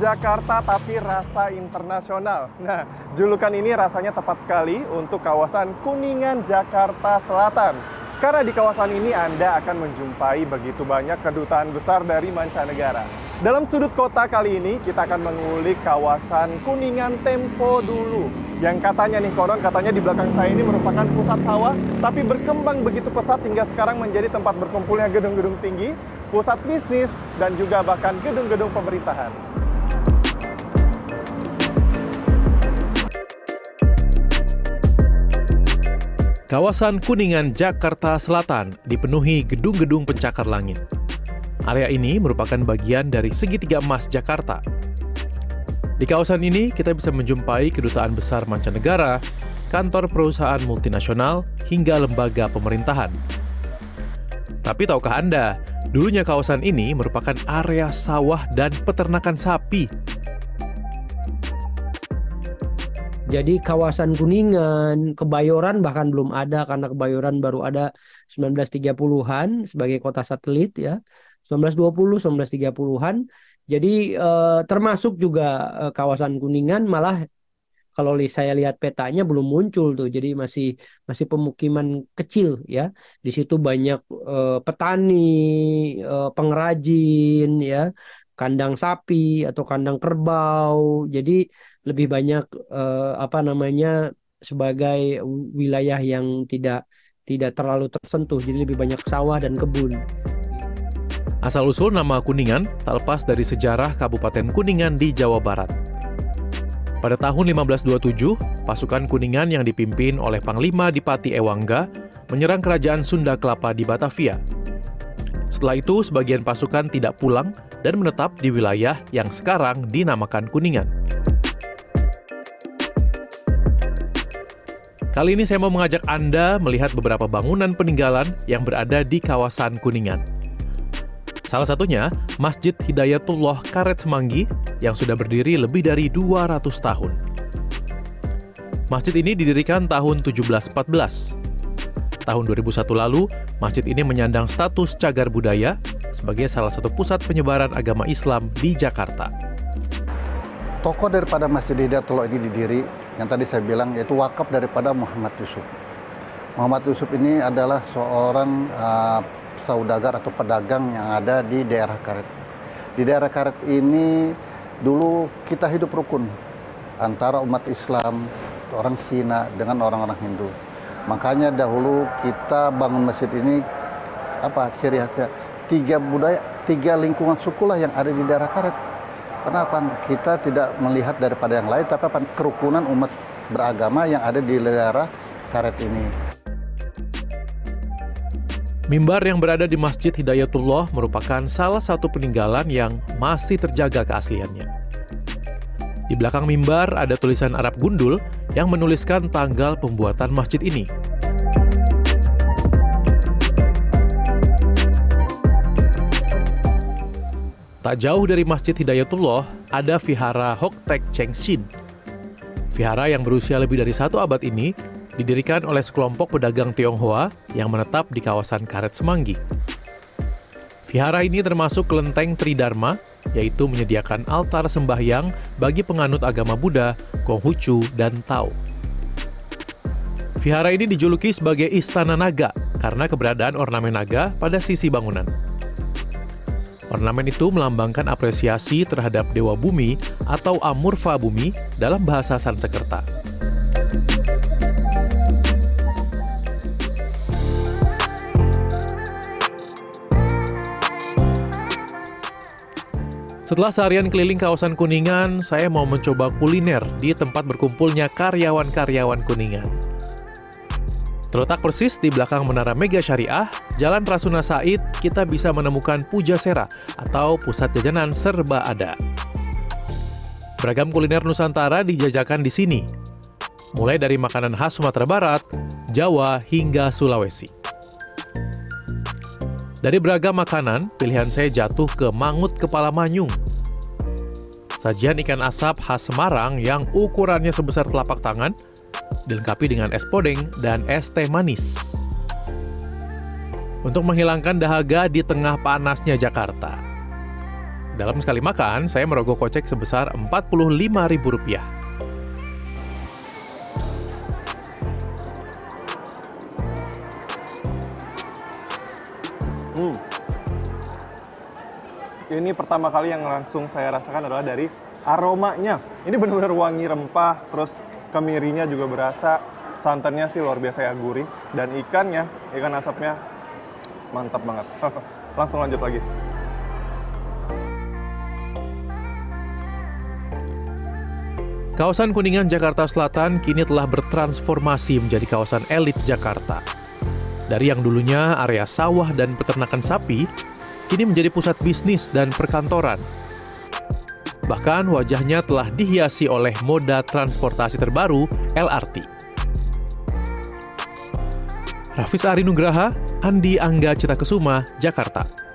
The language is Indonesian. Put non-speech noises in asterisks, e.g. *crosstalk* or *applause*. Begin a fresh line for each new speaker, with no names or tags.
Jakarta tapi rasa internasional. Nah, julukan ini rasanya tepat sekali untuk kawasan Kuningan, Jakarta Selatan. Karena di kawasan ini Anda akan menjumpai begitu banyak kedutaan besar dari mancanegara. Dalam sudut kota kali ini, kita akan mengulik kawasan Kuningan Tempo dulu. Yang katanya nih, konon katanya di belakang saya ini merupakan pusat sawah, tapi berkembang begitu pesat hingga sekarang menjadi tempat berkumpulnya gedung-gedung tinggi, pusat bisnis, dan juga bahkan gedung-gedung pemerintahan.
Kawasan Kuningan, Jakarta Selatan dipenuhi gedung-gedung pencakar langit. Area ini merupakan bagian dari segitiga emas Jakarta. Di kawasan ini, kita bisa menjumpai kedutaan besar mancanegara, kantor perusahaan multinasional, hingga lembaga pemerintahan. Tapi tahukah Anda, dulunya kawasan ini merupakan area sawah dan peternakan sapi
Jadi kawasan Kuningan, Kebayoran bahkan belum ada karena Kebayoran baru ada 1930-an sebagai kota satelit ya. 1920 1930-an. Jadi eh, termasuk juga eh, kawasan Kuningan malah kalau saya lihat petanya belum muncul tuh. Jadi masih masih pemukiman kecil ya. Di situ banyak eh, petani, eh, pengrajin ya, kandang sapi atau kandang kerbau. Jadi lebih banyak uh, apa namanya sebagai wilayah yang tidak tidak terlalu tersentuh jadi lebih banyak sawah dan kebun.
Asal-usul nama Kuningan tak lepas dari sejarah Kabupaten Kuningan di Jawa Barat. Pada tahun 1527, pasukan Kuningan yang dipimpin oleh Panglima Dipati Ewangga menyerang kerajaan Sunda Kelapa di Batavia. Setelah itu, sebagian pasukan tidak pulang dan menetap di wilayah yang sekarang dinamakan Kuningan. Kali ini saya mau mengajak Anda melihat beberapa bangunan peninggalan yang berada di kawasan Kuningan. Salah satunya Masjid Hidayatullah Karet Semanggi yang sudah berdiri lebih dari 200 tahun. Masjid ini didirikan tahun 1714. Tahun 2001 lalu, masjid ini menyandang status cagar budaya sebagai salah satu pusat penyebaran agama Islam di Jakarta.
Tokoh daripada Masjid Hidayatullah ini didiri yang tadi saya bilang yaitu wakaf daripada Muhammad Yusuf. Muhammad Yusuf ini adalah seorang uh, saudagar atau pedagang yang ada di daerah Karet. Di daerah Karet ini dulu kita hidup rukun antara umat Islam, orang Cina dengan orang-orang Hindu. Makanya dahulu kita bangun masjid ini apa ciri khasnya tiga budaya, tiga lingkungan suku lah yang ada di daerah Karet Kenapa kita tidak melihat daripada yang lain, tapi apa kerukunan umat beragama yang ada di daerah karet ini.
Mimbar yang berada di Masjid Hidayatullah merupakan salah satu peninggalan yang masih terjaga keasliannya. Di belakang mimbar ada tulisan Arab gundul yang menuliskan tanggal pembuatan masjid ini. Tak jauh dari Masjid Hidayatullah, ada Vihara Hoktek Chengshin. Vihara yang berusia lebih dari satu abad ini didirikan oleh sekelompok pedagang Tionghoa yang menetap di kawasan Karet Semanggi. Vihara ini termasuk kelenteng Tridharma, yaitu menyediakan altar sembahyang bagi penganut agama Buddha, Konghucu, dan Tao. Vihara ini dijuluki sebagai Istana Naga karena keberadaan ornamen naga pada sisi bangunan. Ornamen itu melambangkan apresiasi terhadap dewa bumi atau Amurfa bumi dalam bahasa Sanskerta. Setelah seharian keliling kawasan Kuningan, saya mau mencoba kuliner di tempat berkumpulnya karyawan-karyawan Kuningan. Terletak persis di belakang Menara Mega Syariah, Jalan Rasuna Said, kita bisa menemukan Pujasera atau pusat jajanan serba ada. Beragam kuliner Nusantara dijajakan di sini, mulai dari makanan khas Sumatera Barat, Jawa, hingga Sulawesi. Dari beragam makanan, pilihan saya jatuh ke mangut kepala manyung. Sajian ikan asap khas Semarang yang ukurannya sebesar telapak tangan dilengkapi dengan es podeng dan es teh manis. Untuk menghilangkan dahaga di tengah panasnya Jakarta. Dalam sekali makan, saya merogoh kocek sebesar Rp45.000.
Hmm. Ini pertama kali yang langsung saya rasakan adalah dari aromanya. Ini benar-benar wangi rempah, terus kemirinya juga berasa, santannya sih luar biasa ya gurih, dan ikannya, ikan asapnya mantap banget. *laughs* langsung lanjut lagi.
Kawasan Kuningan Jakarta Selatan kini telah bertransformasi menjadi kawasan elit Jakarta. Dari yang dulunya area sawah dan peternakan sapi, kini menjadi pusat bisnis dan perkantoran. Bahkan wajahnya telah dihiasi oleh moda transportasi terbaru LRT. Rafis Ari Nugraha, Andi Angga Cita Kesuma, Jakarta.